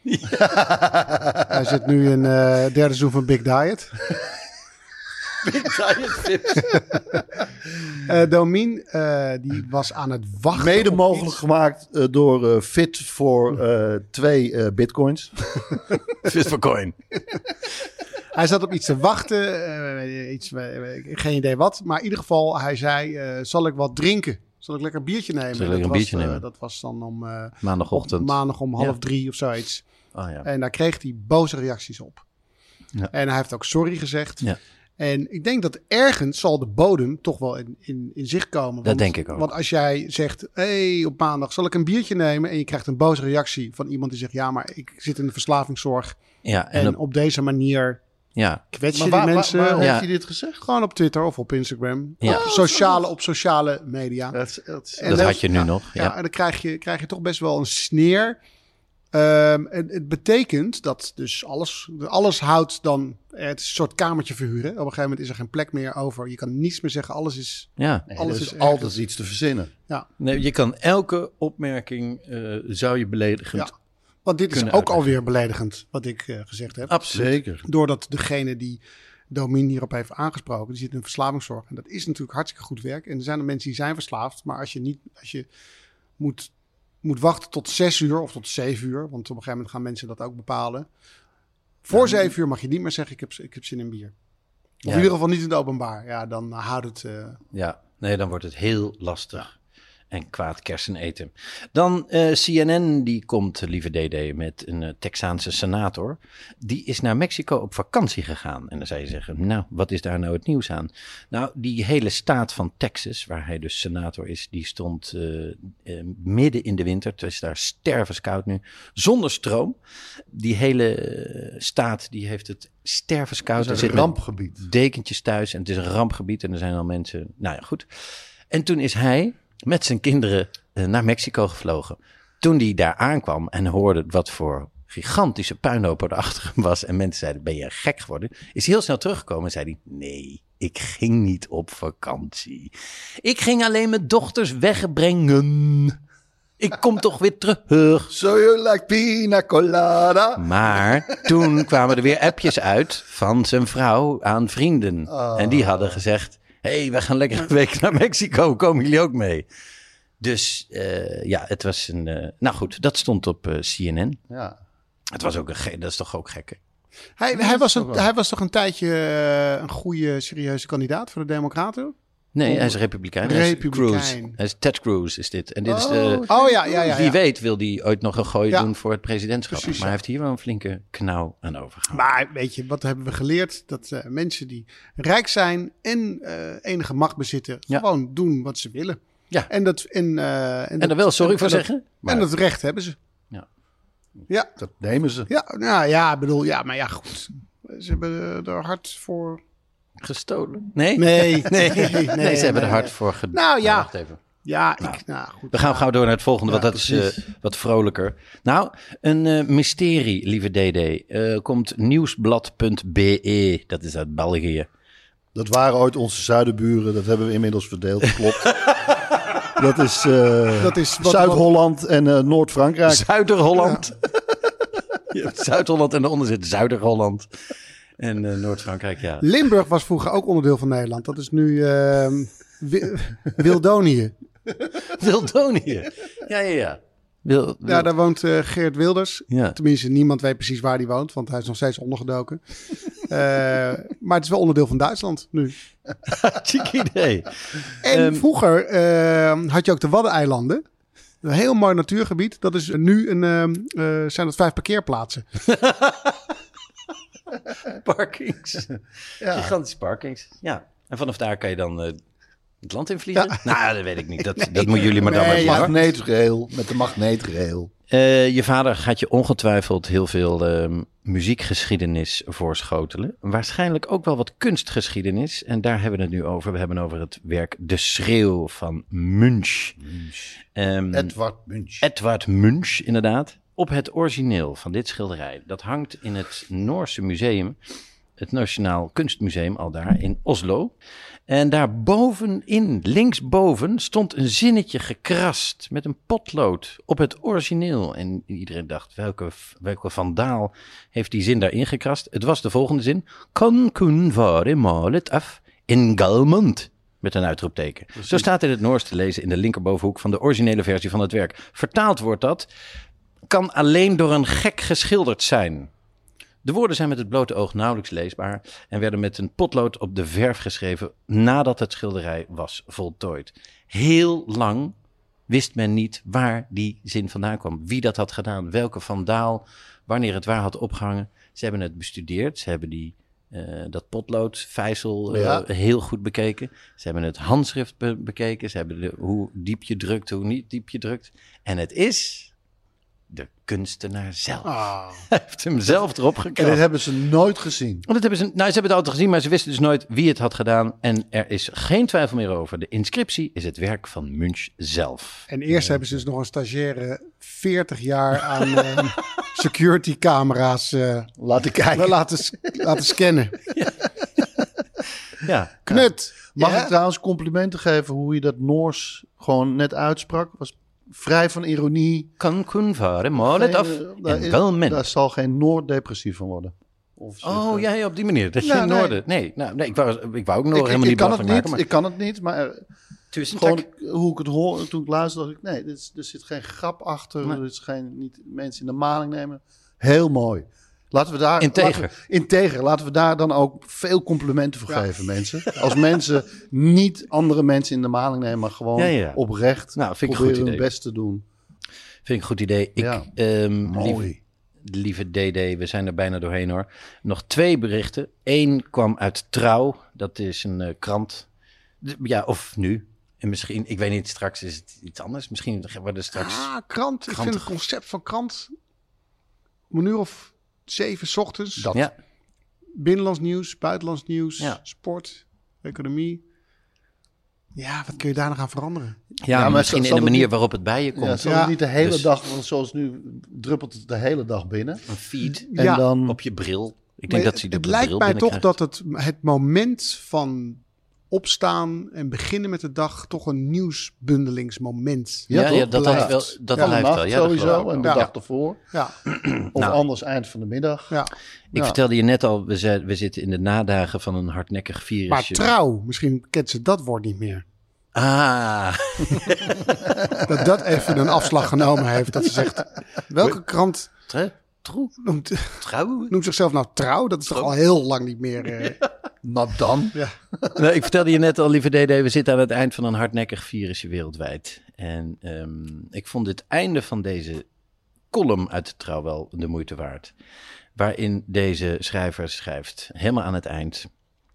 Hij zit nu in eh derde seizoen van Big Diet. Eh Domien, eh, die was aan het wachten. Mede mogelijk iets. gemaakt door eh, Fit voor eh, twee eh, bitcoins. Fit for coin. Hij zat op iets te wachten, iets, geen idee wat. Maar in ieder geval, hij zei, eh, zal ik wat drinken? Zal ik lekker een biertje nemen? Zal ik lekker dat een was, biertje eh, nemen? dat was dan om eh, Maandagochtend. op maandag om half Ja. drie of zoiets. Oh, ja. En daar kreeg hij boze reacties op. Ja. En hij heeft ook sorry gezegd. Ja. En ik denk dat ergens zal de bodem toch wel in, in, in zicht komen. Want, denk ik ook. Want als jij zegt, hey, op maandag zal ik een biertje nemen... en je krijgt een boze reactie van iemand die zegt... ja, maar ik zit in de verslavingszorg... ja, en, en op, op deze manier ja, kwets je Maar die waar, waar, mensen... waar op- heeft Ja. hij dit gezegd? Gewoon op Twitter of op Instagram. Ja. Op, sociale, op sociale media. Dat dat dat dat- had je nu ja, nog. Ja, Ja. en dan krijg je, krijg je toch best wel een sneer. Ehm, en het betekent dat dus alles, alles houdt dan... eh, Het is een soort kamertje verhuren. Op een gegeven moment is er geen plek meer over. Je kan niets meer zeggen. Alles is... ja. Nee, alles er is is altijd iets te verzinnen. Nee, je kan elke opmerking, eh, zou je beledigend... Ja. Want dit is ook uitleggen. alweer beledigend, wat ik eh, gezegd heb. Absoluut. Zeker. Doordat degene die Domien hierop heeft aangesproken, die zit in verslavingszorg. En dat is natuurlijk hartstikke goed werk. En er zijn er mensen die zijn verslaafd. Maar als je niet, als je moet, moet wachten tot zes uur of tot zeven uur, want op een gegeven moment gaan mensen dat ook bepalen. Voor zeven uur mag je niet meer zeggen, ik heb, ik heb zin in bier. Of Ja. in ieder geval niet in het openbaar. Ja, dan houdt het... eh, Ja, nee, dan wordt het heel lastig. En kwaad kersen eten. Dan eh, CNN, die komt, lieve DD, met een eh, Texaanse senator. Die is naar Mexico op vakantie gegaan. En dan zou je zeggen, nou, wat is daar nou het nieuws aan? Nou, die hele staat van Texas, waar hij dus senator is, die stond eh, eh, midden in de winter. Het is daar stervenskoud nu, zonder stroom. Die hele eh, staat, die heeft het stervenskoud. Het is een rampgebied. dekentjes thuis en het is een rampgebied en er zijn al mensen. Nou ja, goed. En toen is hij met zijn kinderen eh, naar Mexico gevlogen. Toen hij daar aankwam en hoorde wat voor gigantische puinhoop er achter hem was en mensen zeiden, ben je gek geworden? Is hij heel snel teruggekomen en zei hij, nee, ik ging niet op vakantie. Ik ging alleen mijn dochters wegbrengen. Ik kom toch weer terug. So you like pina colada? Maar toen kwamen er weer appjes uit van zijn vrouw aan vrienden. Oh. En die hadden gezegd: hey, we gaan lekker een week naar Mexico. Komen jullie ook mee? Dus eh, ja, het was een. eh, nou goed, dat stond op eh, CNN. Ja. Het was ook een. ge- Dat is toch ook gek? hè? hij, hij, was een, hij was toch een tijdje een goede, serieuze kandidaat voor de Democraten? Nee, hij is republikein. Hij is Republikein. Cruz. Hij is Ted Cruz, is dit. En dit is Oh, de. Oh ja, ja, ja. Wie ja. weet wil hij ooit nog een gooi Ja. doen voor het presidentschap. Precies, maar hij ja. heeft hier wel een flinke knauw aan overgehouden. Maar weet je, wat hebben we geleerd? Dat eh, mensen die rijk zijn en eh, enige macht bezitten, Ja. gewoon doen wat ze willen. Ja. En, dat, en, eh, en, En daar wel sorry en- voor en dat- zeggen. Maar En dat recht hebben ze. Ja. Ja, Dat nemen ze. ja, nou, ja, ik bedoel, ja, maar ja, goed. Ze hebben er hard voor. Gestolen? Nee? Nee, Nee, nee, nee, ze nee, hebben er nee. hard voor gedaan. Nou ja. wacht even. Ja, ik, nou goed. We gaan gauw door naar het volgende, Ja, want dat is eh, wat vrolijker. Nou, een eh, mysterie, lieve DD. eh, komt nieuwsblad.be, dat is uit België. Dat waren ooit onze zuidenburen. Dat hebben we inmiddels verdeeld. Klopt. dat is, eh, Dat is Zuid-Holland en eh, Noord-Frankrijk. Zuider-Holland. Zuid-Holland en daaronder zit Zuider-Holland. En eh, Noord-Frankrijk, ja. Limburg was vroeger ook onderdeel van Nederland. Dat is nu ehm, Wi- Wildonië. Wildonië. Ja, ja, ja. Wil, wil- Ja, daar woont eh, Geert Wilders. Ja. Tenminste, niemand weet precies waar hij woont, want hij is nog steeds ondergedoken. Eh, maar het is wel onderdeel van Duitsland nu. Chic idee. En Ehm, vroeger eh, had je ook de Waddeneilanden. Een heel mooi natuurgebied. Dat is nu een, ehm, zijn dat vijf parkeerplaatsen. Parkings. Ja. Gigantische parkings. Ja. En vanaf daar kan je dan eh, het land in vliegen? Nou, dat weet ik niet. Dat, dat moeten jullie maar dan Nee, maar. Magneetrail, met de magneetrail. Eh, je vader gaat je ongetwijfeld heel veel ehm, muziekgeschiedenis voorschotelen. Waarschijnlijk ook wel wat kunstgeschiedenis. En daar hebben we het nu over. We hebben over het werk De Schreeuw van Munch. Ehm, Edward Munch. Edward Munch, inderdaad. Op het origineel van dit schilderij. Dat hangt in het Noorse museum. Het Nationaal Kunstmuseum, al daar in Oslo. En daar bovenin, linksboven, stond een zinnetje gekrast met een potlood op het origineel. En iedereen dacht, welke, welke vandaal heeft die zin daarin gekrast? Het was de volgende zin. Kan kun vare malet af in Galmond. Met een uitroepteken. Zo staat in het Noors te lezen in de linkerbovenhoek van de originele versie van het werk. Vertaald wordt dat, kan alleen door een gek geschilderd zijn. De woorden zijn met het blote oog nauwelijks leesbaar en werden met een potlood op de verf geschreven nadat het schilderij was voltooid. Heel lang wist men niet waar die zin vandaan kwam, wie dat had gedaan, welke vandaal, wanneer het waar had opgehangen. Ze hebben het bestudeerd, ze hebben die, eh, dat potloodvijzel eh, Ja. heel goed bekeken. Ze hebben het handschrift be- bekeken, ze hebben de, hoe diep je drukt, hoe niet diep je drukt. En het is de kunstenaar zelf. Hij heeft hem zelf erop En dit gekrast. hebben ze nooit gezien. Want dat hebben ze, nou, ze hebben het altijd gezien, maar ze wisten dus nooit wie het had gedaan. En er is geen twijfel meer over. De inscriptie is het werk van Munch zelf. En eerst hebben ze dus nog een stagiaire 40 jaar aan ehm, security camera's eh, Laten kijken. laten, laten scannen. Ja, Knut. Mag Ja? ik trouwens complimenten geven hoe je dat Noors gewoon net uitsprak? Was vrij van ironie. kan kun varen, maar het af. Daar, En is- wel men. daar zal geen Noord depressief van worden. Of zich, Oh, eh, ja, ja, op die manier. Dat je Ja, in nee. Noorden... Nee, nou, nee ik, wou, ik wou ook nog ik, helemaal ik niet kan het niet, maken. Maar... ik kan het niet, maar eh, Tussen gewoon hoe ik het hoor, toen ik luisterde, dacht ik, nee, dit is, er zit geen grap achter, Nee. er is geen, niet mensen in de maling nemen. Heel mooi. Laten we daar... Integer. Laten we, integer. Laten we daar dan ook veel complimenten voor geven, mensen. Als mensen niet andere mensen in de maling nemen, maar gewoon Ja, ja. oprecht Nou, vind ik proberen goed hun idee. best te doen. Vind ik een goed idee. Ik, Ja. ehm, Mooi. Lieve, lieve DD, we zijn er bijna doorheen hoor. Nog twee berichten. Eén kwam uit Trouw. Dat is een eh, krant. Ja, of nu. En misschien, ik weet niet, straks is het iets anders. Misschien worden er straks... Ah, krant. Ik Krant. vind het concept van krant... Een uur of zeven 's ochtends. Dat. Ja, Binnenlands nieuws, buitenlands nieuws, Ja. sport, economie. Ja, wat kun je daar nog aan veranderen? ja, maar misschien in de manier niet- waarop het bij je komt. Ja, zal Ja. het niet de hele Dus- dag, want zoals nu druppelt het de hele dag binnen. Een feed En Ja. dan... op je bril. Ik denk Maar dat ze de het lijkt mij toch dat het, het moment van opstaan en beginnen met de dag toch een nieuwsbundelingsmoment Ja, ja, dat, Blijft. blijft wel, dat blijft nacht wel. Ja, sowieso en de Ja. dag ervoor. Ja, Of Nou. anders eind van de middag. ja. Ik Ja. vertelde je net al, we, zijn, we zitten in de nadagen van een hardnekkig Maar virusje. trouw, misschien kent ze dat woord niet meer. Ah, Dat dat even een afslag genomen heeft. Dat ze zegt, welke krant trouw, trouw, noemt, trouw. noemt zichzelf nou trouw? Dat is toch al heel lang niet meer... eh, Nou dan. Nou, ik vertelde je net al, lieve DD, we zitten aan het eind van een hardnekkig virusje wereldwijd. En ehm, ik vond het einde van deze column uit de Trouw wel de moeite waard. Waarin deze schrijver schrijft, helemaal aan het eind.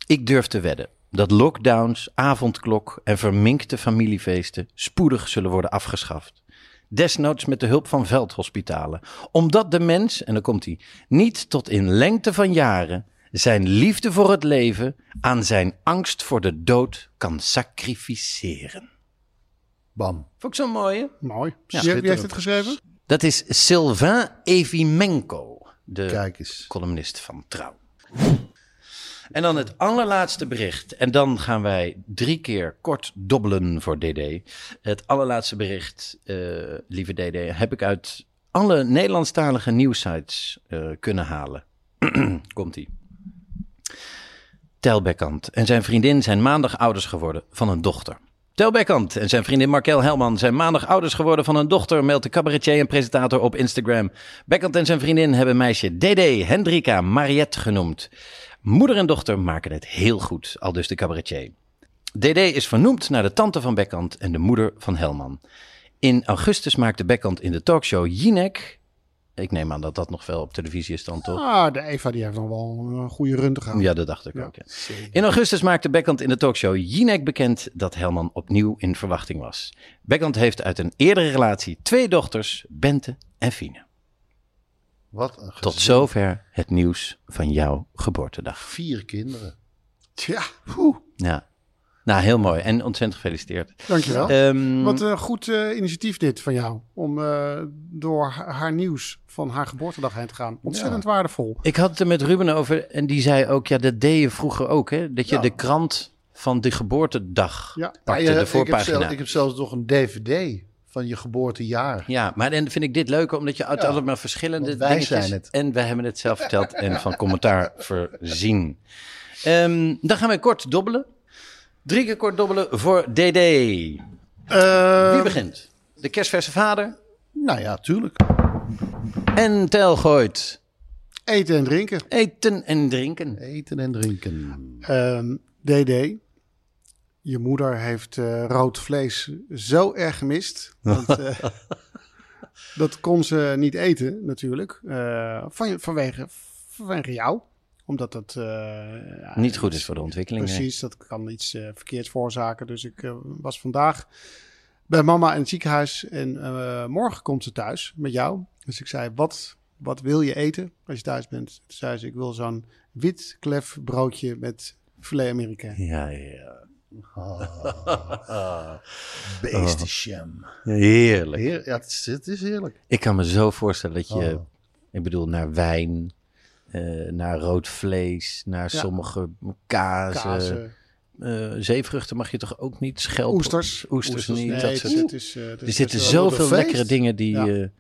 Ik durf te wedden dat lockdowns, avondklok en verminkte familiefeesten spoedig zullen worden afgeschaft. Desnoods met de hulp van veldhospitalen. Omdat de mens, en dan komt hij, niet tot in lengte van jaren zijn liefde voor het leven aan zijn angst voor de dood kan sacrificeren. Bam. Vond ik zo mooi, hè? mooi. Ja, wie, heeft het geschreven? Dat is Sylvain Evimenko, de columnist van Trouw. En dan het allerlaatste bericht. En dan gaan wij drie keer kort dobbelen voor DD. Het allerlaatste bericht, eh, lieve DD, heb ik uit alle Nederlandstalige nieuwsites eh, kunnen halen. Komt-ie. Tel Bekkant en zijn vriendin zijn maandag ouders geworden van een dochter. Tel Beckhand en zijn vriendin Markel Helman zijn maandag ouders geworden van een dochter, meldt de cabaretier en presentator op Instagram. Beckhand en zijn vriendin hebben meisje Dede Hendrika Mariette genoemd. Moeder en dochter maken het heel goed, al dus de cabaretier. DD is vernoemd naar de tante van Beckhand en de moeder van Helman. In augustus maakte Beckhand in de talkshow Jinek. Ik neem aan dat dat nog wel op televisie is dan toch? Ah, de Eva die heeft nog wel een goede run te gaan. Ja, dat dacht ik ook. Ja. In augustus maakte Beckhand in de talkshow Jinek bekend dat Helman opnieuw in verwachting was. Beckhand heeft uit een eerdere relatie twee dochters, Bente en Fine. Wat een Tot zover het nieuws van jouw geboortedag. Vier kinderen. Tja, poeh, Ja. Nou, heel mooi en ontzettend gefeliciteerd. dankjewel. Ehm, Wat een goed eh, initiatief dit van jou. Om eh, door ha- haar nieuws van haar geboortedag heen te gaan. Ontzettend waardevol. Ik had het er met Ruben over en die zei ook, ja, dat deed je vroeger ook, hè? Dat je Ja. de krant van de geboortedag Ja. pakte, Ja, de ik, heb voorpagina. zelf, ik heb zelfs nog een dvd van je geboortejaar. Ja, maar dan vind ik dit leuker, omdat je uit allemaal verschillende wij dingetjes... zijn het. En wij hebben het zelf verteld en van commentaar voorzien. Ehm, dan gaan we kort dobbelen. Drie keer kort dobbelen voor DD. Wie Eh, begint? De kerstverse vader Nou ja, tuurlijk. en Tel gooit eten en drinken. eten en drinken. Eten en drinken. Ehm, DD, je moeder heeft eh, rood vlees zo erg gemist. Want, eh, dat kon ze niet eten, natuurlijk. van, vanwege, vanwege jou. Omdat dat... eh, ja, Niet goed is voor de ontwikkeling. nee. Precies, dat kan iets eh, verkeerds veroorzaken. Dus ik eh, was vandaag bij mama in het ziekenhuis. En morgen komt ze thuis met jou. Dus ik zei, wat, wat wil je eten als je thuis bent? Toen zei ze, ik wil zo'n wit klef broodje met filet Amerika. Ja, ja. Beestensham. Heerlijk. Heer, ja, het is, het is heerlijk. Ik kan me zo voorstellen dat je, Oh. ik bedoel, naar wijn, eh, naar rood vlees, naar Ja. sommige kazen. Kazen, eh, zeevruchten mag je toch ook niet? Schelp, oesters. Oesters, niet. Nee, dat het soort- is, het is, eh, het is er zitten zoveel lekkere dingen die Ja. je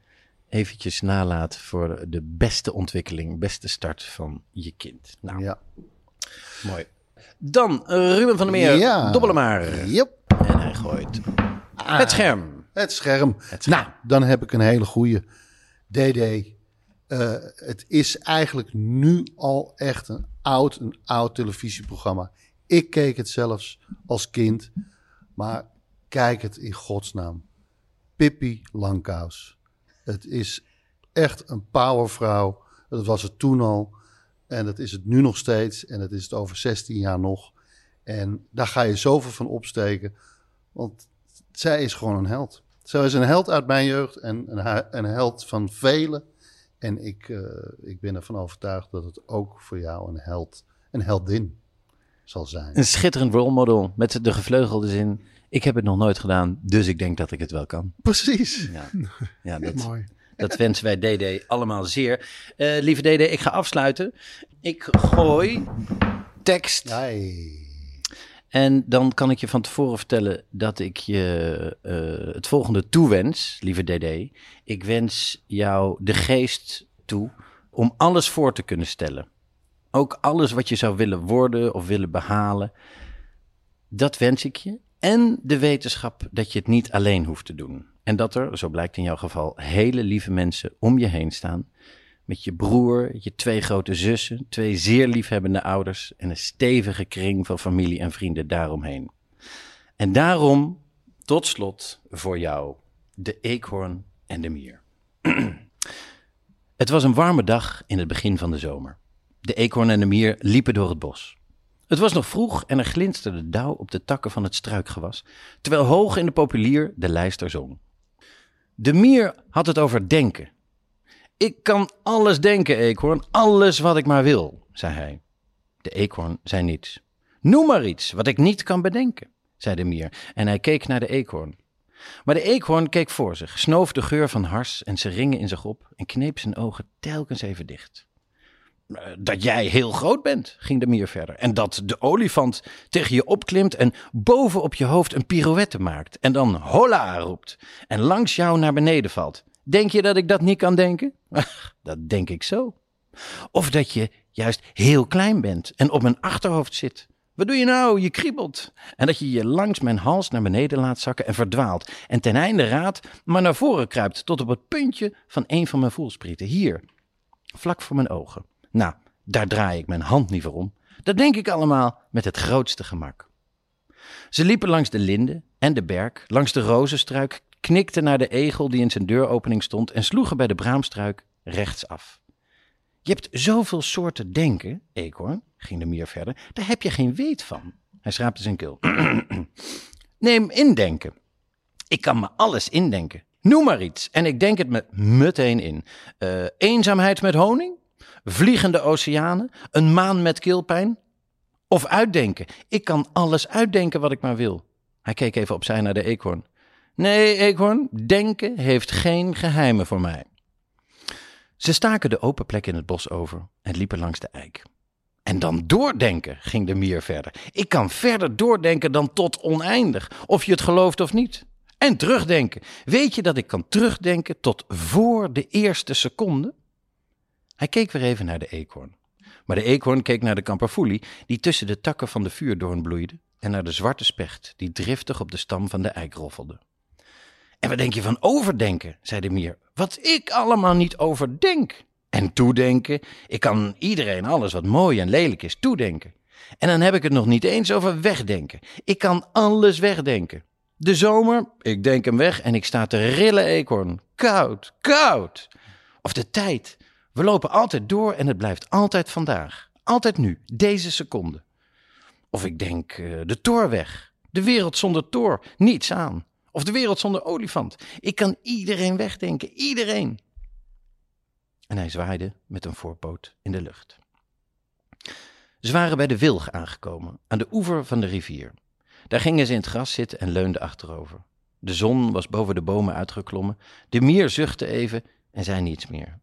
eventjes nalaat voor de beste ontwikkeling, beste start van je kind. Nou, Ja. mooi. Dan Ruben van der Meer, Ja. dobbelen maar. Yep. En hij gooit het scherm. Het scherm. Het scherm. Nou, dan heb ik een hele goede. DD. Eh, het is eigenlijk nu al echt een oud, een oud televisieprogramma. Ik keek het zelfs als kind. Maar kijk het in godsnaam. Pippi Langkous. Het is echt een powervrouw. Dat was het toen al. En dat is het nu nog steeds. En dat is het over 16 jaar nog. En daar ga je zoveel van opsteken. Want zij is gewoon een held. Zij is een held uit mijn jeugd en een, een held van velen. En ik, eh, ik ben ervan overtuigd dat het ook voor jou een held, een heldin zal zijn. Een schitterend rolmodel met de gevleugelde zin. Ik heb het nog nooit gedaan, dus ik denk dat ik het wel kan. Precies. Ja, ja dat, Mooi. dat wensen wij DD allemaal zeer. Eh, lieve DD, ik ga afsluiten. Ik gooi tekst. Hey. En dan kan ik je van tevoren vertellen dat ik je eh, het volgende toewens, lieve DD. Ik wens jou de geest toe om alles voor te kunnen stellen. Ook alles wat je zou willen worden of willen behalen. Dat wens ik je. En de wetenschap dat je het niet alleen hoeft te doen. En dat er, zo blijkt in jouw geval, hele lieve mensen om je heen staan. Met je broer, je twee grote zussen, twee zeer liefhebbende ouders en een stevige kring van familie en vrienden daaromheen. En daarom, tot slot, voor jou, de eekhoorn en de mier. het was een warme dag in het begin van de zomer. De eekhoorn en de mier liepen door het bos. Het was nog vroeg en er glinsterde dauw op de takken van het struikgewas, terwijl hoog in de populier de lijster zong. De mier had het over denken. Ik kan alles denken, eekhoorn, alles wat ik maar wil, zei hij. De eekhoorn zei niets. Noem maar iets wat ik niet kan bedenken, zei de mier en hij keek naar de eekhoorn. Maar de eekhoorn keek voor zich, snoof de geur van hars en seringen in zich op en kneep zijn ogen telkens even dicht. "Eh, Dat jij heel groot bent, ging de mier verder. En dat de olifant tegen je opklimt en boven op je hoofd een pirouette maakt. En dan hola roept en langs jou naar beneden valt. Denk je dat ik dat niet kan denken? Dat denk ik zo. Of dat je juist heel klein bent en op mijn achterhoofd zit. Wat doe je nou? Je kriebelt. En dat je je langs mijn hals naar beneden laat zakken en verdwaalt. En ten einde raad, maar naar voren kruipt tot op het puntje van een van mijn voelsprieten. Hier, vlak voor mijn ogen. Nou, daar draai ik mijn hand niet voor om. Dat denk ik allemaal met het grootste gemak. Ze liepen langs de linde en de berk, langs de rozenstruik, knikten naar de egel die in zijn deuropening stond en sloegen bij de braamstruik rechtsaf. Je hebt zoveel soorten denken, eekhoorn, ging de mier verder, daar heb je geen weet van. Hij schraapte zijn keel. Neem indenken. Ik kan me alles indenken. Noem maar iets en ik denk het me meteen in. Uh, eenzaamheid met honing? Vliegende oceanen? Een maan met keelpijn? Of uitdenken. Ik kan alles uitdenken wat ik maar wil. Hij keek even opzij naar de eekhoorn. Nee, eekhoorn, denken heeft geen geheimen voor mij. Ze staken de open plek in het bos over en liepen langs de eik. En dan doordenken, ging de mier verder. Ik kan verder doordenken dan tot oneindig, of je het gelooft of niet. En terugdenken. Weet je dat ik kan terugdenken tot voor de eerste seconde? Hij keek weer even naar de eekhoorn. Maar de eekhoorn keek naar de kamperfoelie, die tussen de takken van de vuurdoorn bloeide, en naar de zwarte specht, die driftig op de stam van de eik roffelde. En wat denk je van overdenken, zei de mier. Wat ik allemaal niet overdenk. En toedenken. Ik kan iedereen alles wat mooi en lelijk is toedenken. En dan heb ik het nog niet eens over wegdenken. Ik kan alles wegdenken. De zomer, ik denk hem weg en ik sta te rillen eekhoorn. Koud, koud. Of de tijd. We lopen altijd door en het blijft altijd vandaag. Altijd nu, deze seconde. Of ik denk de toor weg. De wereld zonder toor, niets aan. Of de wereld zonder olifant. Ik kan iedereen wegdenken, iedereen. En hij zwaaide met een voorpoot in de lucht. Ze waren bij de Wilg aangekomen, aan de oever van de rivier. Daar gingen ze in het gras zitten en leunden achterover. De zon was boven de bomen uitgeklommen. De mier zuchtte even en zei niets meer.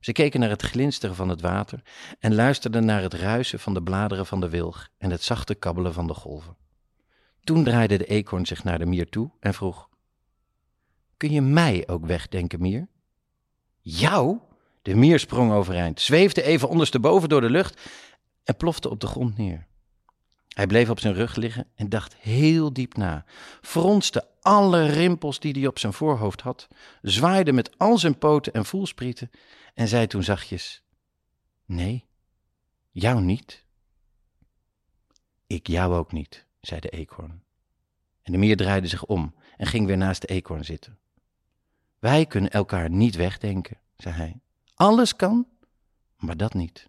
Ze keken naar het glinsteren van het water en luisterden naar het ruisen van de bladeren van de wilg en het zachte kabbelen van de golven. Toen draaide de eekhoorn zich naar de mier toe en vroeg: Kun je mij ook wegdenken, mier? Jou? De mier sprong overeind, zweefde even ondersteboven door de lucht en plofte op de grond neer. Hij bleef op zijn rug liggen en dacht heel diep na, fronste alle rimpels die hij op zijn voorhoofd had, zwaaide met al zijn poten en voelsprieten en zei toen zachtjes: Nee, jou niet. Ik jou ook niet zei de eekhoorn. En de mier draaide zich om en ging weer naast de eekhoorn zitten. Wij kunnen elkaar niet wegdenken, zei hij. Alles kan, maar dat niet.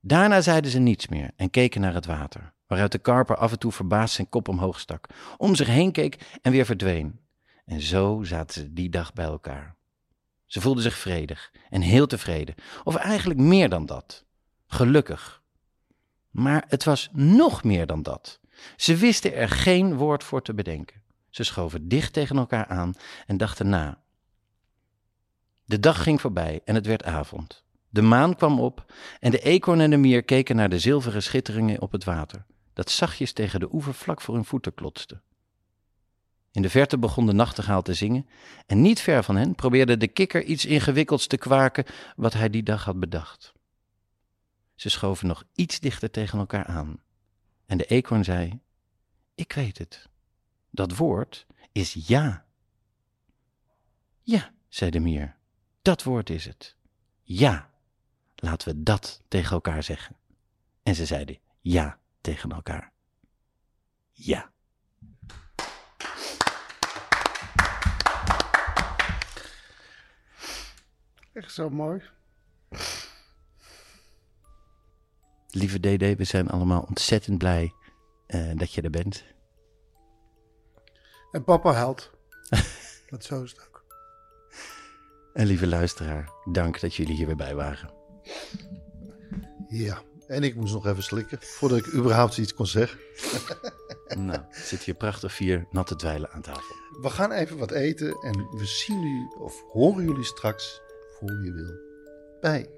Daarna zeiden ze niets meer en keken naar het water, waaruit de karper af en toe verbaasd zijn kop omhoog stak, om zich heen keek en weer verdween. En zo zaten ze die dag bij elkaar. Ze voelden zich vredig en heel tevreden, of eigenlijk meer dan dat. Gelukkig maar het was nog meer dan dat. Ze wisten er geen woord voor te bedenken. Ze schoven dicht tegen elkaar aan en dachten na. De dag ging voorbij en het werd avond. De maan kwam op en de eekhoorn en de mier keken naar de zilveren schitteringen op het water, dat zachtjes tegen de oever vlak voor hun voeten klotste. In de verte begon de nachtegaal te zingen en niet ver van hen probeerde de kikker iets ingewikkelds te kwaken wat hij die dag had bedacht. Ze schoven nog iets dichter tegen elkaar aan. En de eekhoorn zei: Ik weet het. Dat woord is ja. Ja, zei de mier. Dat woord is het. Ja. Laten we dat tegen elkaar zeggen. En ze zeiden ja tegen elkaar. Ja. Echt zo mooi. Lieve DD, we zijn allemaal ontzettend blij uh, dat je er bent. En papa helpt. dat zo is het ook. En lieve luisteraar, dank dat jullie hier weer bij waren. Ja, en ik moest nog even slikken voordat ik überhaupt iets kon zeggen. nou, zit hier prachtig vier natte dweilen aan tafel. We gaan even wat eten en we zien jullie of horen jullie straks, voor je wil, bij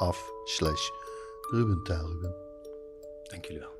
petje.af slash Ruben Ruben. Dank jullie wel.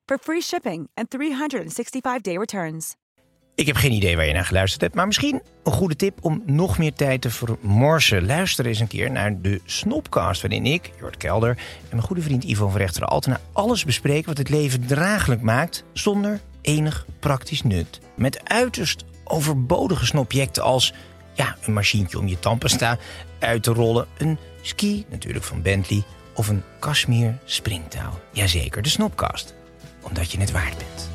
for free shipping and 365-day returns. Ik heb geen idee waar je naar geluisterd hebt, maar misschien een goede tip om nog meer tijd te vermorsen. Luister eens een keer naar de Snopcast, waarin ik, Jort Kelder en mijn goede vriend Ivo van Rechteren Altena alles bespreken wat het leven draaglijk maakt zonder enig praktisch nut. Met uiterst overbodige snobjecten als ja, een machientje om je tandpasta uit te rollen, een ski natuurlijk van Bentley of een Kashmir springtouw. Jazeker, de Snopcast. Omdat je het waard bent.